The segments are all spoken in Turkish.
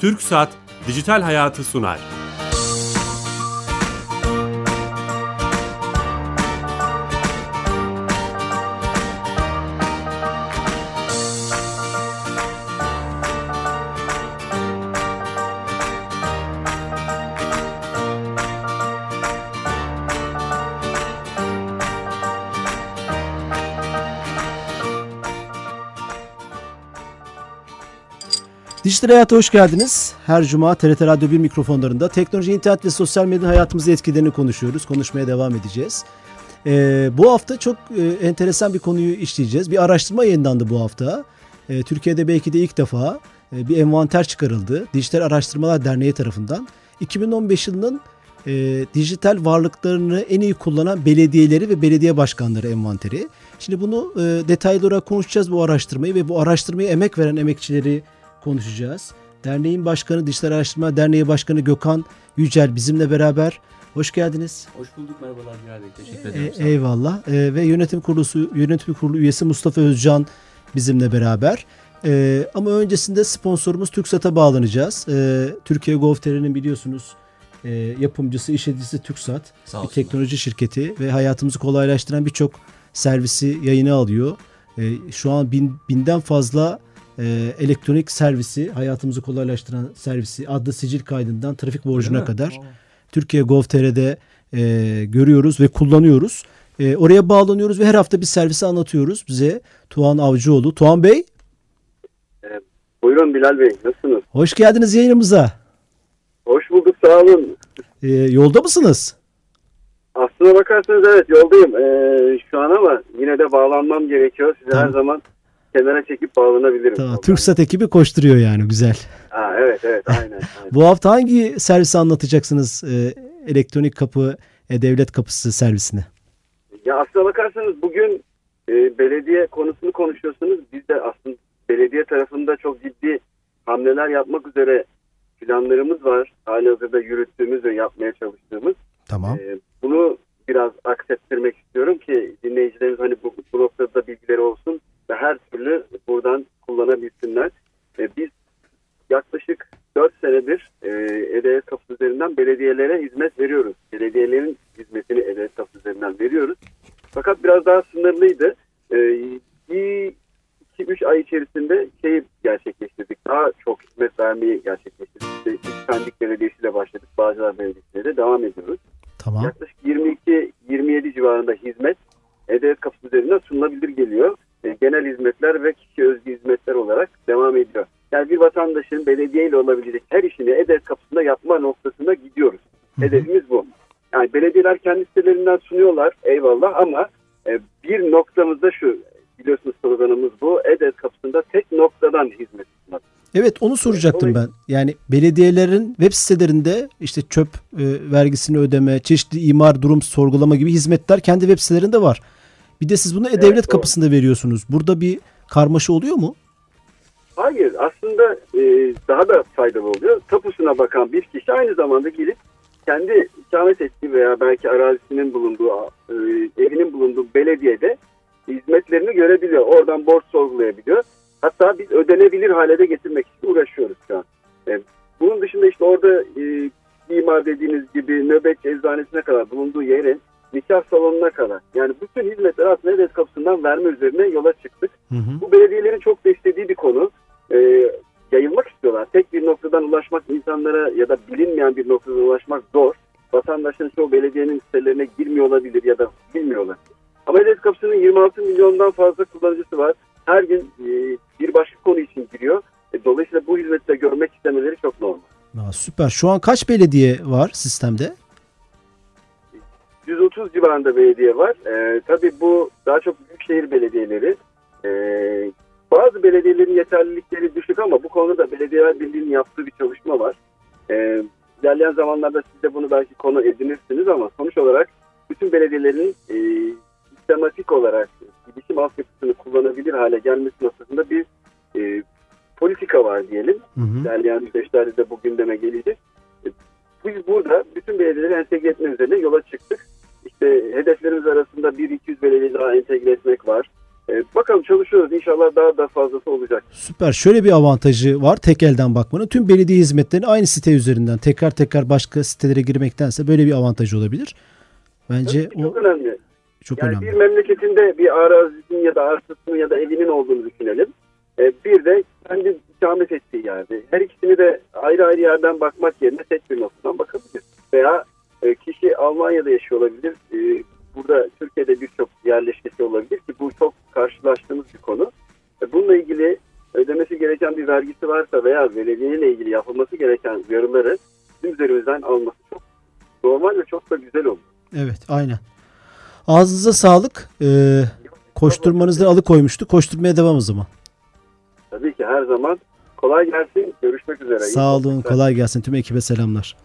Türk Saat Dijital Hayatı sunar. Dijital Hayat'a hoş geldiniz. Her cuma TRT Radyo 1 mikrofonlarında teknoloji, internet ve sosyal medya hayatımızda etkilerini konuşuyoruz. Konuşmaya devam edeceğiz. Ee, bu hafta çok e, enteresan bir konuyu işleyeceğiz. Bir araştırma yayınlandı bu hafta. Ee, Türkiye'de belki de ilk defa e, bir envanter çıkarıldı. Dijital Araştırmalar Derneği tarafından. 2015 yılının e, dijital varlıklarını en iyi kullanan belediyeleri ve belediye başkanları envanteri. Şimdi bunu e, detaylı olarak konuşacağız bu araştırmayı ve bu araştırmaya emek veren emekçileri konuşacağız. Derneğin başkanı, Dijital Araştırma Derneği Başkanı Gökhan Yücel bizimle beraber. Hoş geldiniz. Hoş bulduk. Merhabalar Güray Bey. Teşekkür E, ederim. eyvallah. E, ve yönetim kurulu yönetim kurulu üyesi Mustafa Özcan bizimle beraber. E, ama öncesinde sponsorumuz TürkSat'a bağlanacağız. E, Türkiye Gov.tr'nin biliyorsunuz e, yapımcısı, işleticisi TürkSat. Sağ bir olsunlar. teknoloji şirketi ve hayatımızı kolaylaştıran birçok servisi yayına alıyor. E, şu an bin, binden fazla e, elektronik servisi, hayatımızı kolaylaştıran servisi adlı sicil kaydından trafik borcuna kadar. Türkiye Gov.tr'de e, görüyoruz ve kullanıyoruz. E, oraya bağlanıyoruz ve her hafta bir servisi anlatıyoruz bize. Tuğan Avcıoğlu. Tuğan Bey Buyurun Bilal Bey, nasılsınız? hoş geldiniz yayınımıza. Hoş bulduk, sağ olun. E, yolda mısınız? Aslına bakarsanız evet yoldayım ee, şu an ama yine de bağlanmam gerekiyor. Size Tamam. her zaman kenara çekip bağlanabilirim. Tamam, Yoldan. TürkSat ekibi koşturuyor yani güzel. Ha, evet evet aynen. aynen. Bu hafta hangi servisi anlatacaksınız? E, elektronik kapı, e, devlet kapısı servisini. ya aslına bakarsanız bugün e, belediye konusunu konuşuyorsunuz. Biz de aslında belediye tarafında çok ciddi hamleler yapmak üzere planlarımız var. Halihazırda yürüttüğümüz ve yapmaya çalıştığımız. Tamam. Ee, bunu biraz aksettirmek istiyorum ki dinleyicilerimiz hani bu, bu noktada bilgileri olsun ve her türlü buradan kullanabilsinler. Ee, biz yaklaşık 4 senedir e, E-Devlet kapısı üzerinden belediyelere hizmet veriyoruz. Belediyelerin hizmetini E-Devlet kapısı üzerinden veriyoruz. Fakat biraz daha sınırlıydı. Bir 2-3 ay içerisinde şeyi gerçekleştirdik. Daha çok hizmet vermeyi gerçekleştirdik. İşte ilk Pendik Belediyesi ile başladık. Bağcılar Belediyesi ile de devam ediyoruz. Tamam. Yaklaşık 22-27 civarında hizmet E-Devlet kapısı üzerinden sunulabilir geliyor. E, genel hizmetler ve kişi özgü hizmetler olarak devam ediyor. Yani bir vatandaşın belediye ile olabilecek her işini E-Devlet kapısında yapma noktasına gidiyoruz. Hedefimiz bu. Yani belediyeler kendi sitelerinden sunuyorlar eyvallah ama e, bir noktamızda şu biliyorsunuz sloganımız bu. E-Devlet kapısında tek noktadan hizmet sunmak. Evet onu soracaktım ben. Yani belediyelerin web sitelerinde işte çöp e, vergisini ödeme, çeşitli imar durum sorgulama gibi hizmetler kendi web sitelerinde var. Bir de siz bunu e-devlet doğru. kapısında veriyorsunuz. Burada bir karmaşa oluyor mu? Hayır aslında e, daha da faydalı oluyor. Tapusuna bakan bir kişi aynı zamanda gelip kendi ikamet ettiği veya belki arazisinin bulunduğu, e, evinin bulunduğu belediyede hizmetlerini görebiliyor. Oradan borç sorgulayabiliyor. Hatta biz ödenebilir hale de getirmek için uğraşıyoruz şu an. E, bunun dışında işte orada e, imar dediğiniz gibi nöbet eczanesine kadar bulunduğu yerin nikah salonuna kadar. Yani bütün hizmetleri aslında devlet kapısından verme üzerine yola çıktık. Hı hı. Bu belediyelerin çok da istediği bir konu. Ee, yayılmak istiyorlar. Tek bir noktadan ulaşmak insanlara ya da bilinmeyen bir noktadan ulaşmak zor. Vatandaşların çoğu belediyenin sitelerine girmiyor olabilir ya da bilmiyorlar. Ama devlet kapısının 26 milyondan fazla kullanıcısı var. Her gün e, bir başka konu için giriyor. E, dolayısıyla bu hizmeti de görmek istemeleri çok normal. Aa, süper. Şu an kaç belediye var sistemde? 130 civarında belediye var. Ee, tabii bu daha çok büyükşehir belediyeleri. Ee, bazı belediyelerin yeterlilikleri düşük ama bu konuda Belediyeler Birliği'nin yaptığı bir çalışma var. Ee, ilerleyen zamanlarda siz de bunu belki konu edinirsiniz ama sonuç olarak bütün belediyelerin e, sistematik olarak bilişim altyapısını kullanabilir hale gelmesi noktasında bir e, politika var diyelim. Hı hı. İlerleyen süreçlerde de bu gündeme gelecek. E, Biz burada bütün belediyeleri entegre etme üzerine yola çıktık. İşte hedeflerimiz arasında 1-200 belediye daha entegre etmek var. E, bakalım çalışıyoruz. İnşallah daha da fazlası olacak. Süper. Şöyle bir avantajı var tek elden bakmanın. Tüm belediye hizmetlerini aynı site üzerinden tekrar tekrar başka sitelere girmektense böyle bir avantaj olabilir. Bence Tabii ki çok o önemli. çok Yani önemli. bir memleketinde bir arazisinin ya da arsasının ya da evinin olduğunu düşünelim. E, bir de kendi ikamet ettiği yerde. Her ikisini de ayrı ayrı yerden bakmak yerine tek bir noktadan bakabilir. Veya e, kişi Almanya'da yaşıyor olabilir. E, burada Türkiye'de birçok yerleşkesi olabilir ki bu çok karşılaştığımız bir konu. E, bununla ilgili ödemesi gereken bir vergisi varsa veya belediyeyle ilgili yapılması gereken uyarıları bizim üzerimizden alması çok normal ve çok da güzel olur. Evet aynen. Ağzınıza sağlık. Ee, koşturmanızdan alıkoymuştu. Koşturmaya devam o zaman. Tabii ki her zaman. Kolay gelsin. Görüşmek üzere. Sağ olun. Kolay gelsin. Tüm ekibe selamlar.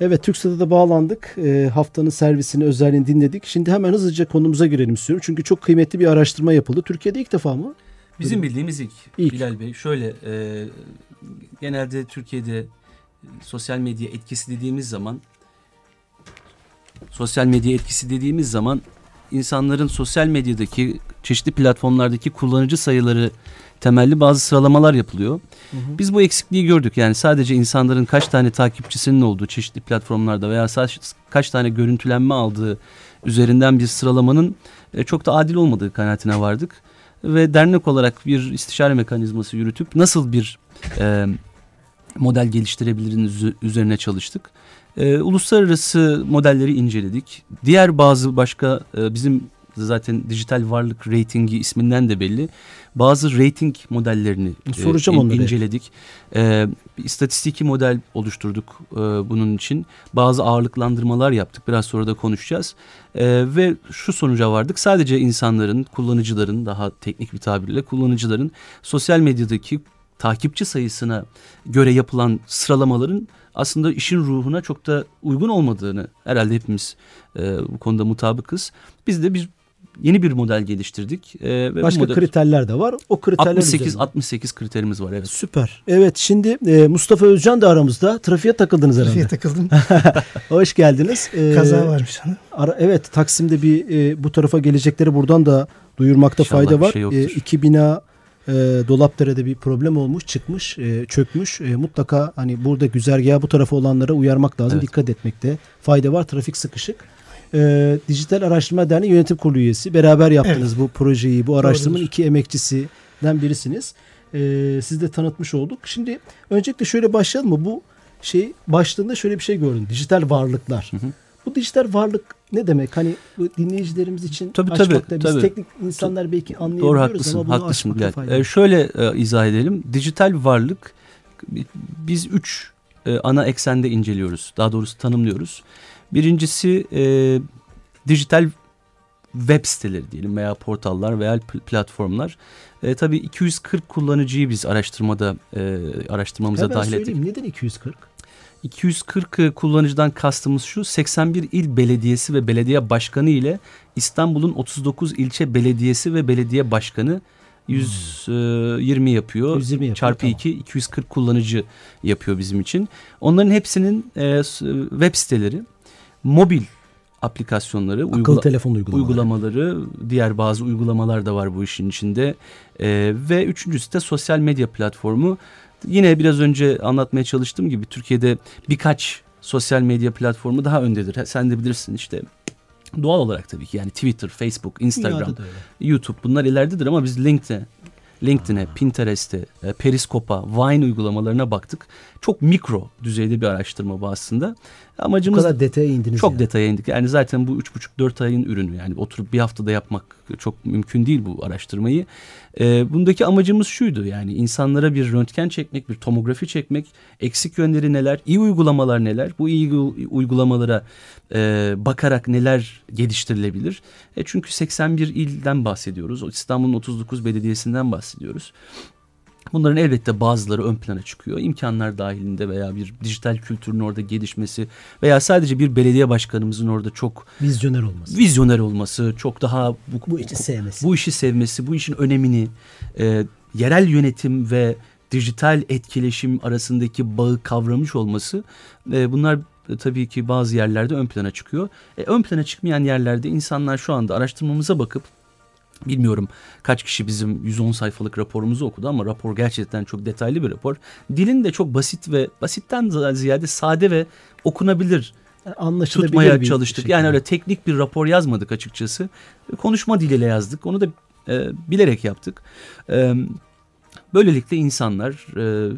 Evet TürkSat'a da bağlandık. Ee, haftanın servisini özelliğini dinledik. Şimdi hemen hızlıca konumuza girelim istiyorum. Çünkü çok kıymetli bir araştırma yapıldı. Türkiye'de ilk defa mı? Bizim bildiğimiz ilk, İlk. Bilal Bey. Şöyle e, genelde Türkiye'de e, sosyal medya etkisi dediğimiz zaman sosyal medya etkisi dediğimiz zaman insanların sosyal medyadaki çeşitli platformlardaki kullanıcı sayıları temelli bazı sıralamalar yapılıyor. Biz bu eksikliği gördük. Yani sadece insanların kaç tane takipçisinin olduğu çeşitli platformlarda veya kaç tane görüntülenme aldığı üzerinden bir sıralamanın e, çok da adil olmadığı kanaatine vardık. Ve dernek olarak bir istişare mekanizması yürütüp nasıl bir e, model geliştirebiliriz üzerine çalıştık. E, uluslararası modelleri inceledik. Diğer bazı başka e, bizim zaten dijital varlık ratingi isminden de belli. Bazı rating modellerini e, Soracağım in- onları. inceledik. E, bir istatistiki model oluşturduk e, bunun için. Bazı ağırlıklandırmalar yaptık. Biraz sonra da konuşacağız. E, ve şu sonuca vardık. Sadece insanların, kullanıcıların daha teknik bir tabirle kullanıcıların sosyal medyadaki takipçi sayısına göre yapılan sıralamaların aslında işin ruhuna çok da uygun olmadığını herhalde hepimiz e, bu konuda mutabıkız. Biz de bir yeni bir model geliştirdik. E, ve Başka model, kriterler de var. O kriterler 68 üzerinden. 68 kriterimiz var evet. Süper. Evet şimdi e, Mustafa Özcan da aramızda. Trafiğe takıldınız herhalde. Trafiğe takıldım. Hoş geldiniz. Ee, Kaza varmış sanırım. Ara, evet Taksim'de bir e, bu tarafa gelecekleri buradan da duyurmakta İnşallah fayda bir var. şey yoktur. E, iki bina e, Dolapdere'de bir problem olmuş, çıkmış, e, çökmüş. E, mutlaka hani burada güzergaha bu tarafa olanlara uyarmak lazım. Evet. Dikkat etmekte fayda var. Trafik sıkışık. E, Dijital Araştırma Derneği Yönetim Kurulu üyesi. Beraber yaptınız bu projeyi, bu araştırmanın Doğrudur. iki emekçisinden birisiniz. E, siz de tanıtmış olduk. Şimdi öncelikle şöyle başlayalım mı? Bu şey başlığında şöyle bir şey gördüm. Dijital varlıklar. hı. Bu dijital varlık ne demek? Hani bu dinleyicilerimiz için Tabii, açmakta tabii, biz tabii. teknik insanlar belki Doğru anlayabiliyoruz haklısın. ama bunu Haklısın açmakta fayda var. şöyle e, izah edelim. Dijital varlık biz üç e, ana eksende inceliyoruz. Daha doğrusu tanımlıyoruz. Birincisi e, dijital web siteleri diyelim veya portallar veya pl- platformlar. E, tabii 240 kullanıcıyı biz araştırmada e, araştırmamıza Hemen dahil ettik. neden 240? 240 kullanıcıdan kastımız şu 81 il belediyesi ve belediye başkanı ile İstanbul'un 39 ilçe belediyesi ve belediye başkanı 120 yapıyor. 120 yapıyor, Çarpı tamam. 2 240 kullanıcı yapıyor bizim için. Onların hepsinin e, s- web siteleri, mobil aplikasyonları, Akıllı uygula- telefon uygulamaları. uygulamaları, diğer bazı uygulamalar da var bu işin içinde. Ee, ve üçüncüsü de sosyal medya platformu. Yine biraz önce anlatmaya çalıştığım gibi Türkiye'de birkaç sosyal medya platformu daha öndedir. Sen de bilirsin işte doğal olarak tabii ki yani Twitter, Facebook, Instagram. YouTube bunlar ileridedir ama biz LinkedIn'e, LinkedIn'e, Pinterest'e, e, Periskop'a, Vine uygulamalarına baktık. Çok mikro düzeyde bir araştırma bu aslında. Bu Amacımız kadar detaya indiniz çok yani. detaya indik. Yani zaten bu üç buçuk dört ayın ürünü. Yani oturup bir haftada yapmak çok mümkün değil bu araştırmayı. Ee, bundaki amacımız şuydu yani insanlara bir röntgen çekmek, bir tomografi çekmek, eksik yönleri neler, iyi uygulamalar neler, bu iyi uygulamalara e, bakarak neler geliştirilebilir. E, çünkü 81 ilden bahsediyoruz. İstanbul'un 39 belediyesinden bahsediyoruz. Bunların elbette bazıları ön plana çıkıyor. İmkanlar dahilinde veya bir dijital kültürün orada gelişmesi veya sadece bir belediye başkanımızın orada çok Vizyoner olması. vizyoner olması, çok daha bu, Bu işi sevmesi. bu işi sevmesi, bu işin önemini, e, yerel yönetim ve dijital etkileşim arasındaki bağı kavramış olması e, bunlar e, tabii ki bazı yerlerde ön plana çıkıyor. E, ön plana çıkmayan yerlerde insanlar şu anda araştırmamıza bakıp Bilmiyorum kaç kişi bizim 110 sayfalık raporumuzu okudu ama rapor gerçekten çok detaylı bir rapor. Dilin de çok basit ve basitten ziyade sade ve okunabilir Anlaşılabilir tutmaya bir çalıştık. şekilde. Yani öyle teknik bir rapor yazmadık açıkçası. Konuşma diliyle yazdık. Onu da e, bilerek yaptık. E, böylelikle insanlar e,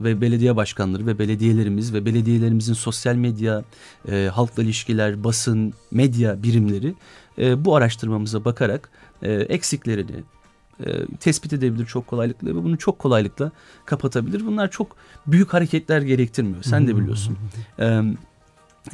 ve belediye başkanları ve belediyelerimiz ve belediyelerimizin sosyal medya, e, halkla ilişkiler, basın, medya birimleri e, bu araştırmamıza bakarak e, eksiklerini e, tespit edebilir çok kolaylıkla ve bunu çok kolaylıkla kapatabilir. Bunlar çok büyük hareketler gerektirmiyor. Sen de biliyorsun. E,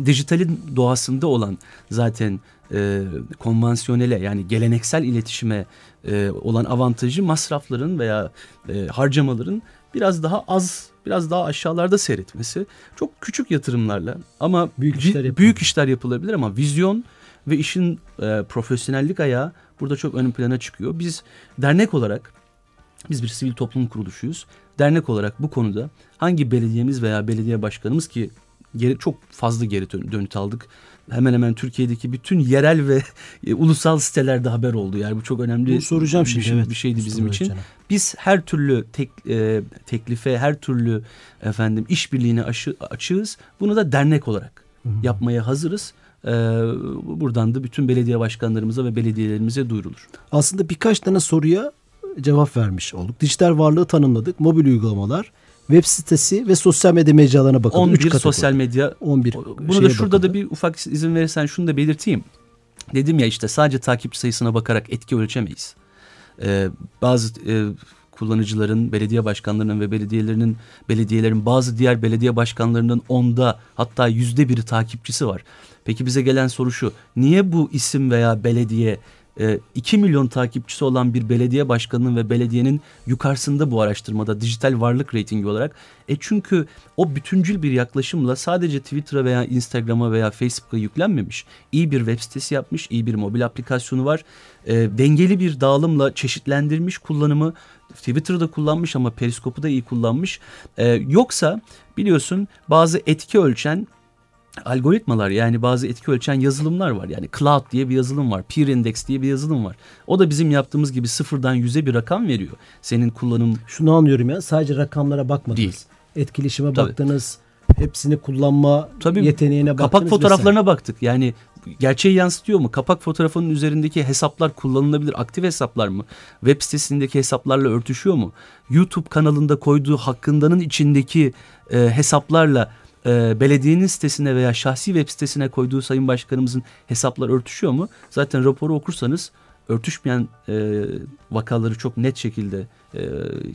dijitalin doğasında olan zaten e, konvansiyonele yani geleneksel iletişime e, olan avantajı masrafların veya e, harcamaların biraz daha az, biraz daha aşağılarda seyretmesi. Çok küçük yatırımlarla ama Büyük işler yapılabilir. büyük işler yapılabilir ama vizyon ve işin e, profesyonellik ayağı burada çok ön plana çıkıyor. Biz dernek olarak biz bir sivil toplum kuruluşuyuz. Dernek olarak bu konuda hangi belediyemiz veya belediye başkanımız ki geri, çok fazla geri dön- dönüt aldık. Hemen hemen Türkiye'deki bütün yerel ve e, ulusal sitelerde haber oldu. Yani bu çok önemli Bunu soracağım bir, şimdi. şey- evet. bir şeydi bizim için. Özcan'a. Biz her türlü tek, e, teklife, her türlü efendim işbirliğine aşı, açığız. Bunu da dernek olarak yapmaya hazırız. E, buradan da bütün belediye başkanlarımıza ve belediyelerimize duyurulur. Aslında birkaç tane soruya cevap vermiş olduk. Dijital varlığı tanımladık. Mobil uygulamalar, web sitesi ve sosyal medya mecralarına bakalım. 11 Üç sosyal medya 11 Bunu da şurada bakıldı. da bir ufak izin verirsen şunu da belirteyim. Dedim ya işte sadece takipçi sayısına bakarak etki ölçemeyiz. Ee, bazı e, kullanıcıların, belediye başkanlarının ve belediyelerinin, belediyelerin bazı diğer belediye başkanlarının onda hatta yüzde biri takipçisi var. Peki bize gelen soru şu. Niye bu isim veya belediye 2 milyon takipçisi olan bir belediye başkanının ve belediyenin yukarısında bu araştırmada dijital varlık reytingi olarak. E çünkü o bütüncül bir yaklaşımla sadece Twitter'a veya Instagram'a veya Facebook'a yüklenmemiş. İyi bir web sitesi yapmış, iyi bir mobil aplikasyonu var. E, dengeli bir dağılımla çeşitlendirmiş kullanımı. Twitter'da kullanmış ama Periskop'u da iyi kullanmış. E, yoksa biliyorsun bazı etki ölçen algoritmalar yani bazı etki ölçen yazılımlar var. Yani Cloud diye bir yazılım var. Peer Index diye bir yazılım var. O da bizim yaptığımız gibi sıfırdan yüze bir rakam veriyor. Senin kullanım Şunu anlıyorum ya sadece rakamlara bakmadınız. Değil. Etkileşime Tabii. baktınız. Hepsini kullanma Tabii, yeteneğine baktınız. kapak fotoğraflarına baktık. Yani gerçeği yansıtıyor mu? Kapak fotoğrafının üzerindeki hesaplar kullanılabilir aktif hesaplar mı? Web sitesindeki hesaplarla örtüşüyor mu? YouTube kanalında koyduğu hakkındanın içindeki e, hesaplarla e, belediyenin sitesine veya şahsi web sitesine koyduğu sayın başkanımızın hesaplar örtüşüyor mu? Zaten raporu okursanız örtüşmeyen e, vakaları çok net şekilde e,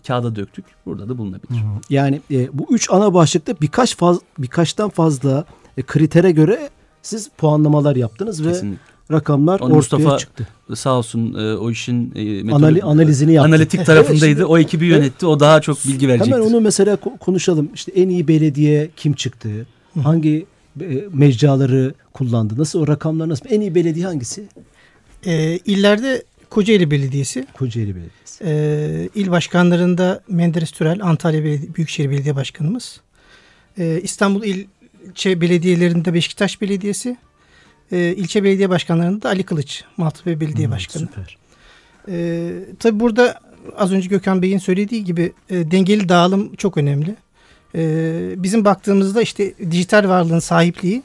kağıda döktük. Burada da bulunabilir. Yani e, bu üç ana başlıkta birkaç faz, birkaçtan fazla e, kritere göre siz puanlamalar yaptınız ve Kesinlikle. Rakamlar Onu ortaya Mustafa çıktı. Sağ olsun e, o işin e, Anali, analizini yaptı. analitik tarafındaydı. Evet, şimdi- o ekibi yönetti. O daha çok bilgi verecektir. Hemen onu mesela ko- konuşalım. İşte en iyi belediye kim çıktı? Hangi e, mecraları kullandı? Nasıl o rakamlar nasıl? En iyi belediye hangisi? Ee, illerde Kocaeli Belediyesi, Kocaeli Belediyesi. ee, il başkanlarında Menderes Türel, Antalya Beledi- Büyükşehir Belediye Başkanımız, Ee, İstanbul ilçe belediyelerinde Beşiktaş Belediyesi, ee, ilçe belediye başkanlarında da Ali Kılıç, Maltepe Belediye Hmm, Başkanı. Süper. Ee, tabii burada az önce Gökhan Bey'in söylediği gibi e, dengeli dağılım çok önemli. Ee, bizim baktığımızda işte dijital varlığın sahipliği,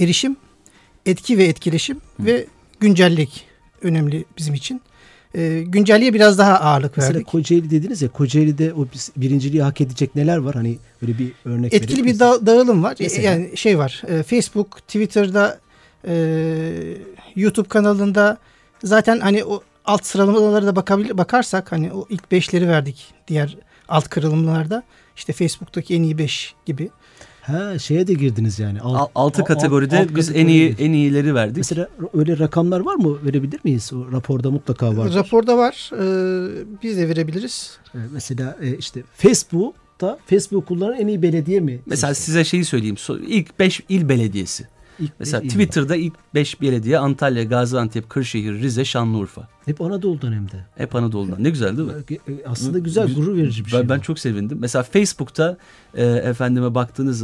erişim, etki ve etkileşim ve güncellik önemli bizim için. Ee, güncelliğe biraz daha ağırlık Mesela verdik. Kocaeli dediniz ya Kocaeli'de o birinciliği hak edecek neler var? Hani böyle bir örnek Etkili bir da- dağılım var. Mesela? Yani şey var. e, Facebook, Twitter'da, e, YouTube kanalında zaten hani o alt sıralamalara da bakabil bakarsak hani o ilk beşleri verdik diğer alt kırılımlarda. İşte Facebook'taki en iyi 5 gibi. Ha şeye de girdiniz yani. Alt- Al- altı alt- kategoride alt biz en iyi en iyileri verdik. Mesela öyle rakamlar var mı? Verebilir miyiz? O raporda mutlaka var. Raporda var. E, biz de verebiliriz. Mesela e, işte Facebook'ta Facebook kullanan en iyi belediye mi? Mesela size şeyi söyleyeyim. İlk 5 il belediyesi. İlk Mesela il- Twitter'da ilk 5 belediye Antalya, Gaziantep, Kırşehir, Rize, Şanlıurfa. Hep Anadolu'dan hem de. Hep Anadolu'dan. Ne güzel değil mi? E, Aslında güzel, gurur verici bir şey. Ben, ben çok sevindim. Mesela Facebook'ta e, efendime baktığınız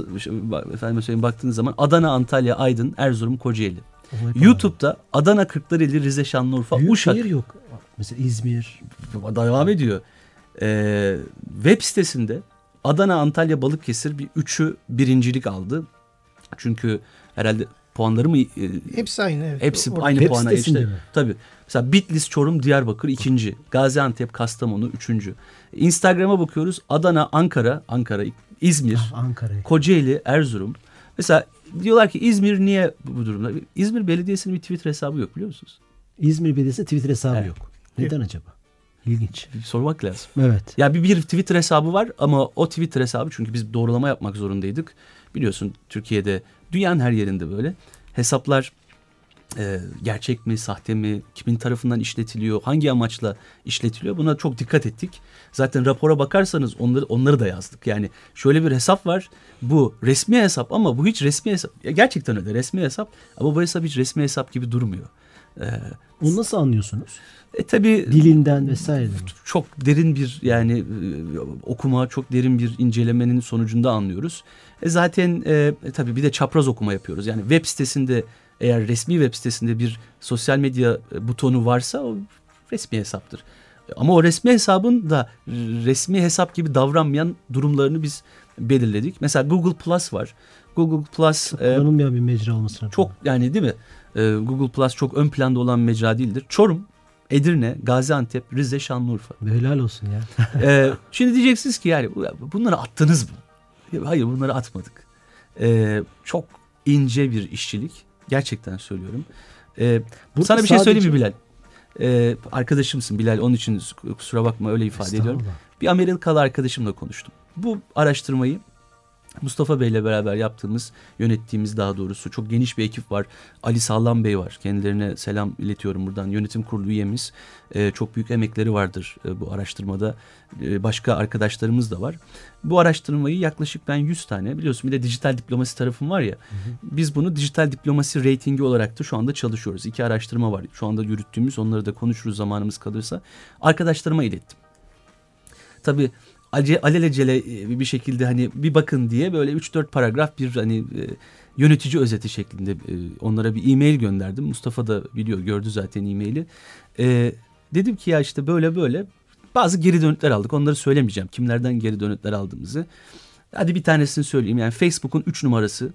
efendime söyleyeyim baktığınız zaman Adana, Antalya, Aydın, Erzurum, Kocaeli. YouTube'da Adana Kırklareli Rize Şanlıurfa Büyük Uşak şehir yok. Mesela İzmir. devam ediyor. Ee, web sitesinde Adana, Antalya, Balıkesir bir üçü birincilik aldı. Çünkü herhalde puanları mı e, Hepsi aynı evet. hepsi Orada- aynı Web puana işte. Tabii. Mesela Bitlis, Çorum, Diyarbakır ikinci. Gaziantep, Kastamonu üçüncü. Instagram'a bakıyoruz. Adana, Ankara, Ankara, İzmir, Ah, Ankara'ya. Kocaeli, Erzurum. Mesela diyorlar ki İzmir niye bu durumda? İzmir Belediyesi'nin bir Twitter hesabı yok biliyor musunuz? İzmir Belediyesi'nin Twitter hesabı Evet. yok. Neden acaba? İlginç. Sormak lazım. Evet. Ya bir, bir Twitter hesabı var ama o Twitter hesabı çünkü biz doğrulama yapmak zorundaydık. Biliyorsun Türkiye'de dünyanın her yerinde böyle hesaplar e, gerçek mi, sahte mi, kimin tarafından işletiliyor, hangi amaçla işletiliyor buna çok dikkat ettik. Zaten rapora bakarsanız onları onları da yazdık. Yani şöyle bir hesap var. Bu resmi hesap ama bu hiç resmi hesap. Ya gerçekten öyle resmi hesap ama bu hesap hiç resmi hesap gibi durmuyor. E, Onu nasıl anlıyorsunuz? e tabii Dilinden vesaire. çok derin bir yani e, okuma, çok derin bir incelemenin sonucunda anlıyoruz. E zaten e, e, tabii bir de çapraz okuma yapıyoruz. Yani web sitesinde eğer resmi web sitesinde bir sosyal medya e, butonu varsa o resmi hesaptır. E, Ama o resmi hesabın da resmi hesap gibi davranmayan durumlarını biz belirledik. Mesela Google Plus var. Google Plus e, Kullanılmayan bir mecra olmasına. çok yani değil mi? E, Google Plus çok ön planda olan mecra değildir. Çorum, Edirne, Gaziantep, Rize, Şanlıurfa. Helal olsun ya. Ee, şimdi diyeceksiniz ki yani bu- bunları attınız mı? Hayır bunları atmadık. Ee, çok ince bir işçilik. Gerçekten söylüyorum. Ee, Burada sana bir şey söyleyeyim mi Bilal? Ee, arkadaşımsın Bilal onun için kusura bakma öyle ifade ediyorum. Bir Amerikalı arkadaşımla konuştum. Bu araştırmayı Mustafa Bey ile beraber yaptığımız, yönettiğimiz daha doğrusu çok geniş bir ekip var. Ali Sağlam Bey var. Kendilerine selam iletiyorum buradan. Yönetim kurulu üyemiz. Ee, çok büyük emekleri vardır e, bu araştırmada. Ee, başka arkadaşlarımız da var. Bu araştırmayı yaklaşık ben 100 tane biliyorsun bir de dijital diplomasi tarafım var ya. Biz bunu dijital diplomasi reytingi olarak da şu anda çalışıyoruz. İki araştırma var. Şu anda yürüttüğümüz onları da konuşuruz zamanımız kalırsa. Arkadaşlarıma ilettim. Tabii ace, alelacele e, bir şekilde hani bir bakın diye böyle 3-4 paragraf bir hani e, yönetici özeti şeklinde e, onlara bir e-mail gönderdim. Mustafa da biliyor gördü zaten e-maili. E, dedim ki ya işte böyle böyle bazı geri dönütler aldık. Onları söylemeyeceğim. Kimlerden geri dönütler aldığımızı. Hadi bir tanesini söyleyeyim. Yani Facebook'un 3 numarası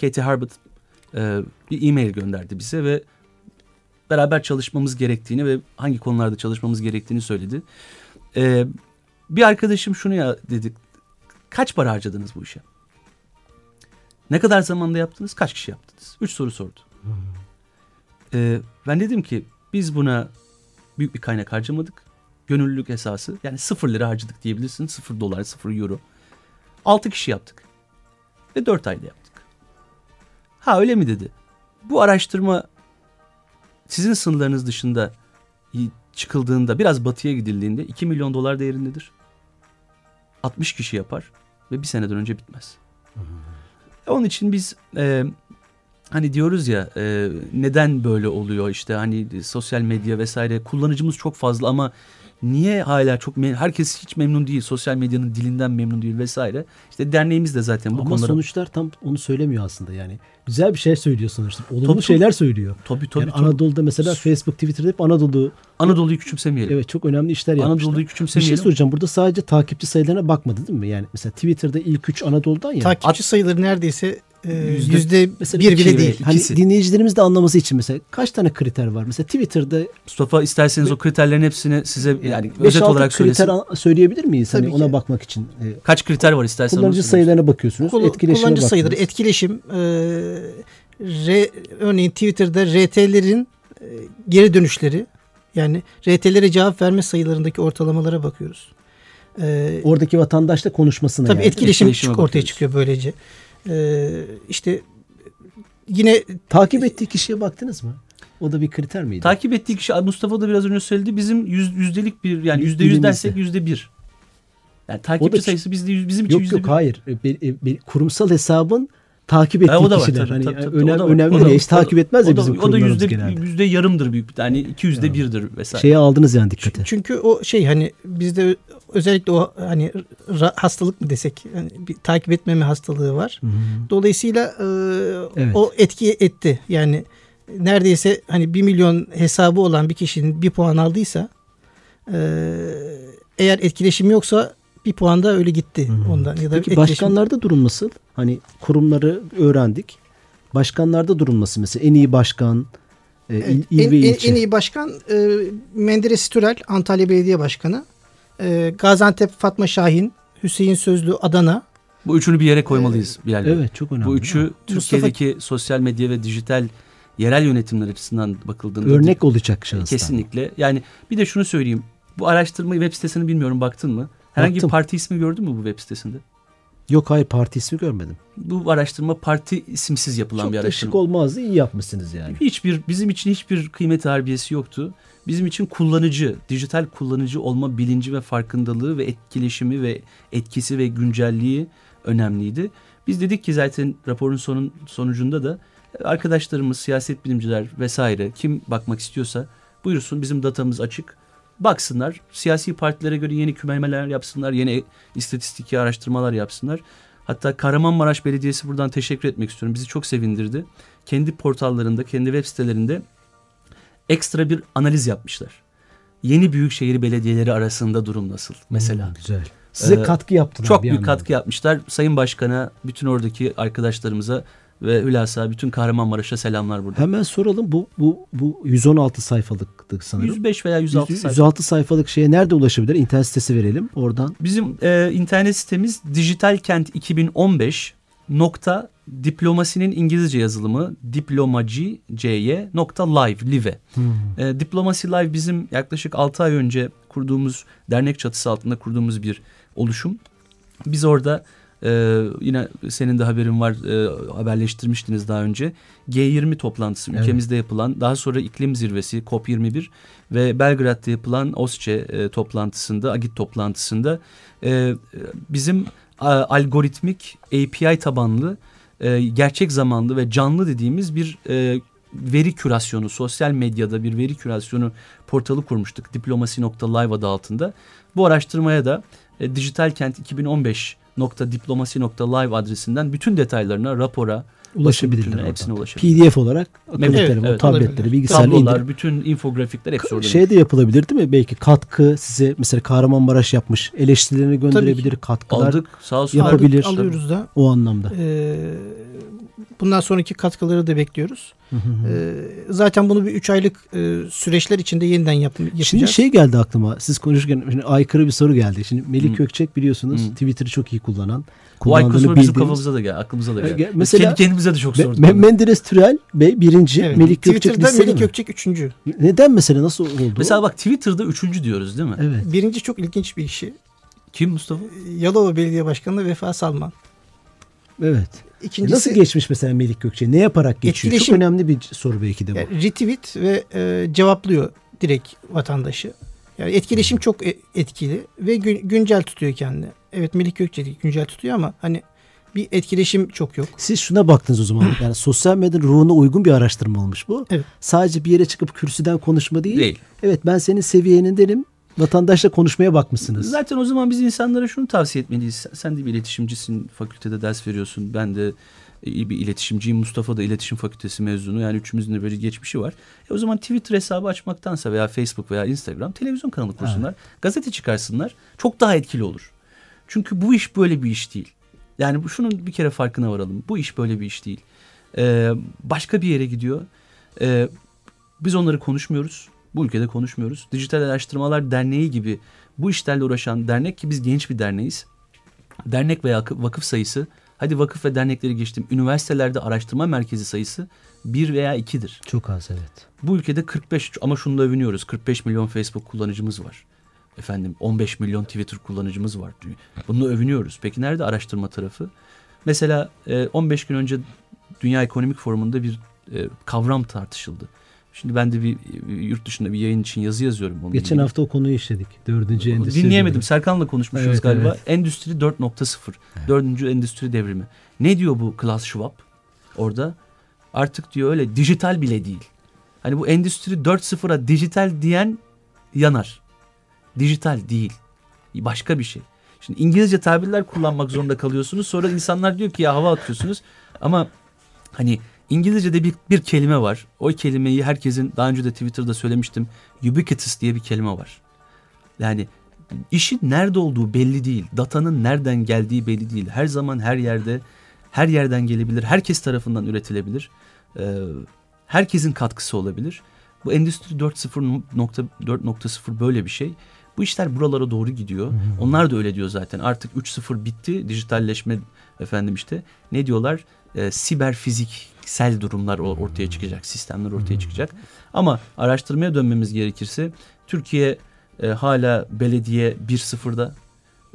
Katie Harbert e, bir e-mail gönderdi bize ve beraber çalışmamız gerektiğini ve hangi konularda çalışmamız gerektiğini söyledi. E, bir arkadaşım şunu ya dedi. Kaç para harcadınız bu işe? Ne kadar zamanda yaptınız? Kaç kişi yaptınız? Üç soru sordu. Ee, ben dedim ki biz buna büyük bir kaynak harcamadık. Gönüllülük esası. Yani sıfır lira harcadık diyebilirsin. Sıfır dolar, sıfır euro. Altı kişi yaptık. Ve dört ayda yaptık. Ha öyle mi dedi. Bu araştırma sizin sınırlarınız dışında çıkıldığında biraz batıya gidildiğinde 2 milyon dolar değerindedir. 60 kişi yapar ve bir seneden önce bitmez. Onun için biz e, hani diyoruz ya e, neden böyle oluyor işte hani sosyal medya vesaire kullanıcımız çok fazla ama niye hala çok herkes hiç memnun değil sosyal medyanın dilinden memnun değil vesaire. İşte derneğimiz de zaten bu Ama konulara sonuçlar tam onu söylemiyor aslında yani. Güzel bir şey söylüyor sonuçta. Olumlu Tabii, şeyler söylüyor. tabii tabii, Yani tabii. Anadolu'da mesela Facebook, Twitter'da hep Anadolu Anadolu'yu küçümsemeyelim. evet çok önemli işler yapmışlar. Anadolu'yu Bir şey küçümsemeyelim. soracağım. Burada sadece takipçi sayılarına bakmadı değil mi? Yani mesela Twitter'da ilk üç Anadolu'dan ya. Takipçi sayıları neredeyse Yüzde- yüzde Mesela bir bile değil. Hani dinleyicilerimiz de anlaması için mesela kaç tane kriter var? Mesela Twitter'da Mustafa isterseniz o kriterlerin hepsini size yani beş özet olarak kriter söylesin. an- söyleyebilir miyiz? Hani Tabii ona ki. bakmak için. E, Kaç kriter var isterseniz. kullanıcı sayılarına bakıyorsunuz. Kul- etkileşime kullanıcı sayıları, etkileşim, e, R, örneğin Twitter'da RT'lerin e, geri dönüşleri yani RT'lere cevap verme sayılarındaki ortalamalara bakıyoruz. E, Oradaki vatandaşla konuşmasına tabii yani. etkileşim Etkileşime çık- ortaya bakıyoruz. çıkıyor böylece. E, işte yine Takip ettiği kişiye baktınız mı? O da bir kriter miydi? Takip ettiği kişi Mustafa da biraz önce söyledi. Bizim yüz, yüzdelik bir yani yüzde yüz dersek yüzde bir. Yani takipçi sayısı bizde bizim için Yok yüzde yok bir. hayır. Be- e, be- kurumsal hesabın takip ettiği Ha, o da var kişiler. tabii, hani tabii, tabii, önem, o önemli değil. Hiç takip etmez ya bizim O da kurumlarımız yüzde, genelde. yüzde yarımdır büyük bir tane. iki yüzde birdir vesaire. Şeye aldınız yani dikkate. Çünkü o şey hani bizde özellikle o hani hastalık mı desek yani bir takip etmeme hastalığı var. Hı hı. Dolayısıyla e, Evet. o etki etti. Yani neredeyse hani 1 milyon hesabı olan bir kişinin bir puan aldıysa e, eğer etkileşim yoksa bir puan da öyle gitti Hmm. ondan ya da Peki başkanlarda durum nasıl? Hani kurumları öğrendik. Başkanlarda durum nasıl? Mesela en iyi başkan, e, il, Evet, il en, ve en- ilçe. en iyi başkan e, Menderes Türel Antalya Belediye Başkanı. E, Gaziantep Fatma Şahin, Hüseyin Sözlü Adana. Bu üçünü bir yere koymalıyız Bilal Bey. Evet çok önemli. Bu üçü Mustafa- Türkiye'deki sosyal medya ve dijital yerel yönetimler açısından bakıldığında Örnek olacak şahıslar. kesinlikle. Yani bir de şunu söyleyeyim. Bu araştırmayı web sitesini bilmiyorum baktın mı? Herhangi Baktım. bir parti ismi gördün mü bu web sitesinde? Yok hayır parti ismi görmedim. Bu araştırma parti isimsiz yapılan Çok bir araştırma. şık olmazdı. iyi yapmışsınız yani. Hiçbir bizim için hiçbir kıymet harbiyesi yoktu. Bizim için kullanıcı, dijital kullanıcı olma bilinci ve farkındalığı ve etkileşimi ve etkisi ve güncelliği önemliydi. Biz dedik ki zaten raporun sonun sonucunda da arkadaşlarımız, siyaset bilimciler vesaire kim bakmak istiyorsa buyursun bizim datamız açık. Baksınlar, siyasi partilere göre yeni kümemeler yapsınlar, yeni istatistiki araştırmalar yapsınlar. Hatta Kahramanmaraş Belediyesi buradan teşekkür etmek istiyorum. Bizi çok sevindirdi. Kendi portallarında, kendi web sitelerinde ekstra bir analiz yapmışlar. Yeni büyükşehir belediyeleri arasında durum nasıl mesela? Hmm, güzel. Size Ee, katkı yaptılar. Çok büyük anlamda. katkı yapmışlar. Sayın Başkan'a, bütün oradaki arkadaşlarımıza ve hülasa bütün Kahramanmaraş'a selamlar burada. Hemen soralım bu bu bu 116 sayfalıktı sanırım. 105 veya 106 100 sayfa. 106 sayfalık şeye nerede ulaşabilir? İnternet sitesi verelim. Oradan Bizim e, internet sitemiz dijitalkent 2015 nokta diplomasinin İngilizce yazılımı diplomacı nokta live live. E, Diplomasi Live bizim yaklaşık 6 ay önce kurduğumuz dernek çatısı altında kurduğumuz bir oluşum. Biz orada e, yine senin de haberin var e, haberleştirmiştiniz daha önce. G20 toplantısı Evet. ülkemizde yapılan daha sonra iklim zirvesi COP21 ve Belgrad'da yapılan OSCE e, toplantısında AGİT toplantısında e, bizim a, algoritmik API tabanlı e, gerçek zamanlı ve canlı dediğimiz bir e, veri kürasyonu, sosyal medyada bir veri kürasyonu portalı kurmuştuk. Diplomasi.live adı altında. Bu araştırmaya da e, dijitalkent2015.diplomasi.live adresinden bütün detaylarına, rapora, ulaşabilirler. hepsine ulaşabilir. PDF olarak akıllı Evet, telefon, evet, tabletleri, bilgisayarla tablolar, indir. bütün infografikler hepsi orada. Şey de yapılabilir değil mi? Belki katkı size mesela Kahramanmaraş yapmış. Eleştirilerini gönderebilir, katkılar aldık. Sağ olsun. Yapabilir. Aldık, alıyoruz da. o anlamda. E, bundan sonraki katkıları da bekliyoruz. Hı hı hı. E, zaten bunu bir 3 aylık e, süreçler içinde yeniden yap, yapacağız. Şimdi şey geldi aklıma. Siz konuşurken şimdi aykırı bir soru geldi. Şimdi Melih Hı. Gökçek biliyorsunuz Hı. Twitter'ı çok iyi kullanan. Bu ay kusuru bizim kafamıza da geldi, aklımıza da geldi. mesela- kendi kendimize de çok sorduk. Me-. Menderes Türel Bey birinci, Evet, Melih Gökçek Twitter'da Melih mi? Gökçek üçüncü. Neden mesela nasıl oldu? Mesela bak Twitter'da üçüncü diyoruz değil mi? Evet. Birinci çok ilginç bir kişi. Kim Mustafa? Yalova Belediye Başkanı Vefa Salman. Evet. İkincisi Nasıl geçmiş mesela Melih Gökçek? Ne yaparak geçiyor? Etkileşim- Çok önemli bir soru belki de bu. yani retweet ve e, cevaplıyor direkt vatandaşı. Yani etkileşim çok e- etkili ve gün- güncel tutuyor kendini. Evet Melih Gökçek güncel tutuyor ama hani bir etkileşim çok yok. Siz şuna baktınız o zaman. Yani sosyal medyanın ruhuna uygun bir araştırma olmuş bu. Evet. Sadece bir yere çıkıp kürsüden konuşma değil. Değil. Evet ben senin seviyenindenim. Vatandaşla konuşmaya bakmışsınız. Zaten o zaman biz insanlara şunu tavsiye etmeliyiz. Sen, de bir iletişimcisin, fakültede ders veriyorsun. Ben de iyi bir iletişimciyim. Mustafa da iletişim fakültesi mezunu. Yani üçümüzün de böyle geçmişi var. E o zaman Twitter hesabı açmaktansa veya Facebook veya Instagram televizyon kanalı kursunlar. Gazete çıkarsınlar. Çok daha etkili olur. Çünkü bu iş böyle bir iş değil. Yani bu şunun bir kere farkına varalım. Bu iş böyle bir iş değil. Ee, başka bir yere gidiyor. Ee, biz onları konuşmuyoruz. Bu ülkede konuşmuyoruz. Dijital Araştırmalar Derneği gibi bu işlerle uğraşan dernek ki biz genç bir derneğiz. Dernek veya vakıf sayısı, hadi vakıf ve dernekleri geçtim. Üniversitelerde araştırma merkezi sayısı bir veya ikidir. Çok az evet. Bu ülkede 45 ama şunu da övünüyoruz. 45 milyon Facebook kullanıcımız var. Efendim 15 milyon Twitter kullanıcımız var. Bununla övünüyoruz. Peki nerede araştırma tarafı? Mesela e, 15 gün önce Dünya Ekonomik Forumu'nda bir e, kavram tartışıldı. Şimdi ben de bir yurt dışında bir yayın için yazı yazıyorum. onunla Geçen ilgili. hafta o konuyu işledik. Dördüncü endüstri. Dinleyemedim. devrimi. Serkan'la konuşmuşuz Evet, galiba. evet. Endüstri 4.0. Dördüncü endüstri devrimi. Ne diyor bu Klaus Schwab orada? Artık diyor öyle dijital bile değil. Hani bu endüstri 4.0'a dijital diyen yanar. Dijital değil. Başka bir şey. Şimdi İngilizce tabirler kullanmak zorunda kalıyorsunuz. Sonra insanlar diyor ki ya hava atıyorsunuz. Ama hani İngilizce'de bir, bir kelime var. O kelimeyi herkesin daha önce de Twitter'da söylemiştim. Ubiquitous diye bir kelime var. Yani işin nerede olduğu belli değil. Datanın nereden geldiği belli değil. Her zaman her yerde her yerden gelebilir. Herkes tarafından üretilebilir. Ee, herkesin katkısı olabilir. Bu Endüstri 4.0 böyle bir şey. Bu işler buralara doğru gidiyor. Onlar da öyle diyor zaten. Artık 3.0 bitti. Dijitalleşme efendim işte. Ne diyorlar? Ee, siber fiziksel durumlar ortaya çıkacak. Sistemler ortaya çıkacak. Ama araştırmaya dönmemiz gerekirse Türkiye e, hala belediye 1.0'da.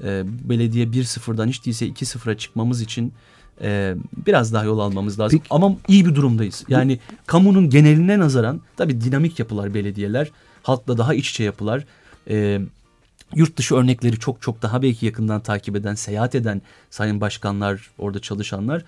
E, belediye 1.0'dan hiç değilse 2.0'a çıkmamız için e, biraz daha yol almamız lazım. Peki. Ama iyi bir durumdayız. Yani kamunun geneline nazaran tabii dinamik yapılar belediyeler. Halkla daha iç içe yapılar. E, yurt dışı örnekleri çok çok daha belki yakından takip eden, seyahat eden sayın başkanlar, orada çalışanlar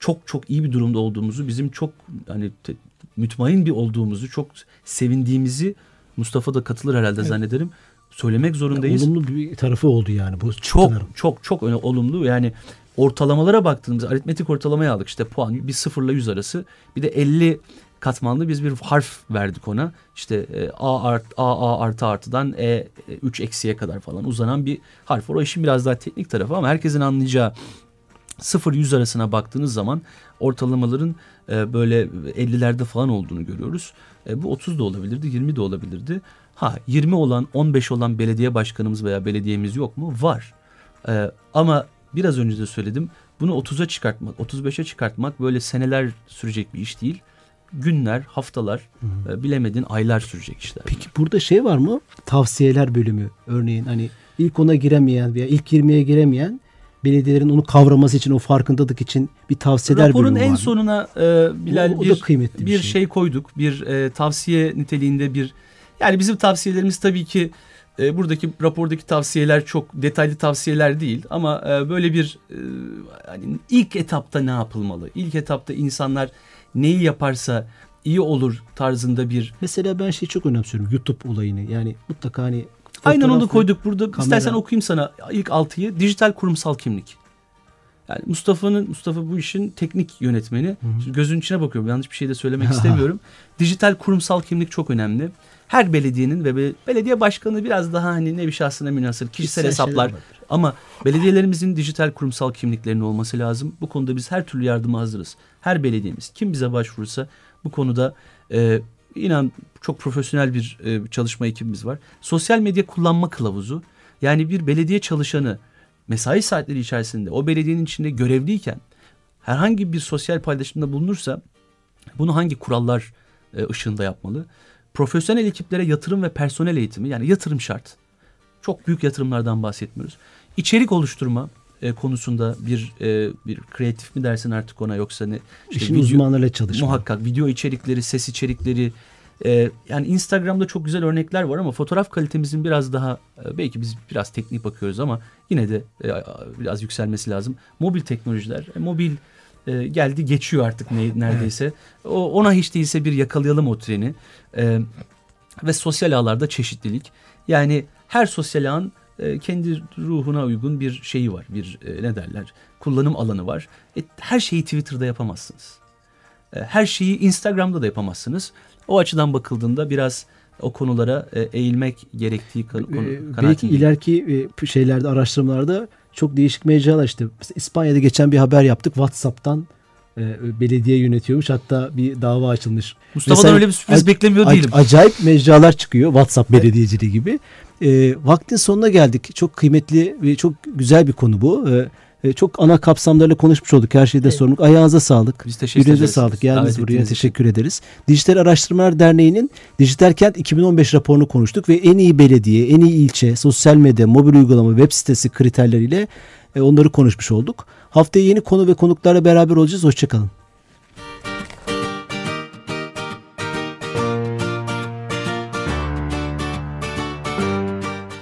çok çok iyi bir durumda olduğumuzu, bizim çok hani te, mütmain bir olduğumuzu, çok sevindiğimizi Mustafa da katılır herhalde evet. zannederim. Söylemek zorundayız. olumlu bir tarafı oldu yani bu. Çok çok çok öyle olumlu. Yani ortalamalara baktığımız aritmetik ortalamaya aldık. İşte puan bir sıfırla yüz arası. Bir de 50 katmanlı biz bir harf verdik ona. İşte e, A, art, A, A artı artıdan E 3 eksiye kadar falan uzanan bir harf. O işin biraz daha teknik tarafı ama herkesin anlayacağı 0-100 arasına baktığınız zaman ortalamaların e, böyle 50'lerde falan olduğunu görüyoruz. E, bu 30 da olabilirdi, 20 de olabilirdi. Ha 20 olan, 15 olan belediye başkanımız veya belediyemiz yok mu? Var. E, ama biraz önce de söyledim. Bunu 30'a çıkartmak, 35'e çıkartmak böyle seneler sürecek bir iş değil. Günler, haftalar, hı hı. bilemedin aylar sürecek işler. Peki burada şey var mı? Tavsiyeler bölümü örneğin hani ilk ona giremeyen veya ilk 20'ye giremeyen belediyelerin onu kavraması için, o farkındalık için bir tavsiyeler Raporun bölümü var. en sonuna e, Bilal o, o bir, da kıymetli bir, bir şey. şey koyduk. Bir e, tavsiye niteliğinde bir yani bizim tavsiyelerimiz tabii ki e, buradaki rapordaki tavsiyeler çok detaylı tavsiyeler değil ama e, böyle bir e, hani ilk etapta ne yapılmalı? İlk etapta insanlar neyi yaparsa iyi olur tarzında bir Mesela ben şey çok önemsiyorum YouTube olayını. Yani mutlaka hani Aynen onu koyduk burada. Kamera. İstersen okuyayım sana ilk altıyı. Dijital kurumsal kimlik. Yani Mustafa'nın Mustafa bu işin teknik yönetmeni. Şimdi gözün içine bakıyorum. Yanlış bir şey de söylemek istemiyorum. Dijital kurumsal kimlik çok önemli. Her belediyenin ve belediye başkanı biraz daha hani ne bir şahsına münasır kişisel hesaplar. Ama belediyelerimizin dijital kurumsal kimliklerinin olması lazım. Bu konuda biz her türlü yardıma hazırız. Her belediyemiz kim bize başvurursa bu konuda e, inan çok profesyonel bir e, çalışma ekibimiz var. Sosyal medya kullanma kılavuzu yani bir belediye çalışanı mesai saatleri içerisinde o belediyenin içinde görevliyken herhangi bir sosyal paylaşımda bulunursa bunu hangi kurallar e, ışığında yapmalı? Profesyonel ekiplere yatırım ve personel eğitimi yani yatırım şart. Çok büyük yatırımlardan bahsetmiyoruz. İçerik oluşturma e, konusunda bir e, bir kreatif mi dersin artık ona yoksa ne? İşte İşin video, uzmanlarıyla çalışma. Muhakkak video içerikleri, ses içerikleri, ee, yani Instagram'da çok güzel örnekler var ama fotoğraf kalitemizin biraz daha e, belki biz biraz teknik bakıyoruz ama yine de e, biraz yükselmesi lazım. Mobil teknolojiler, e, mobil e, geldi geçiyor artık ne, neredeyse. O, ona hiç değilse bir yakalayalım o treni. E, ve sosyal ağlarda çeşitlilik. Yani her sosyal ağın e, kendi ruhuna uygun bir şeyi var. Bir e, ne derler? Kullanım alanı var. E, her şeyi Twitter'da yapamazsınız. E, her şeyi Instagram'da da yapamazsınız. O açıdan bakıldığında biraz o konulara eğilmek gerektiği konu, Belki ileriki şeylerde araştırmalarda çok değişik mecralar işte İspanya'da geçen bir haber yaptık WhatsApp'tan e, belediye yönetiyormuş hatta bir dava açılmış. Mustafa'dan Mesela, öyle bir sürpriz beklemiyor değilim. Acayip mecralar çıkıyor WhatsApp belediyeciliği gibi. E, vaktin sonuna geldik. Çok kıymetli ve çok güzel bir konu bu. E, e, çok ana kapsamlarla konuşmuş olduk. Her şeyde evet. sorumluluk. Ayağınıza sağlık. Biz teşekkür Yüreğinize ederiz. sağlık. Geldiniz buraya. Teşekkür için. ederiz. Dijital Araştırmalar Derneği'nin Dijital Kent 2015 raporunu konuştuk ve en iyi belediye, en iyi ilçe, sosyal medya, mobil uygulama, web sitesi kriterleriyle e, onları konuşmuş olduk. Haftaya yeni konu ve konuklarla beraber olacağız. Hoşçakalın.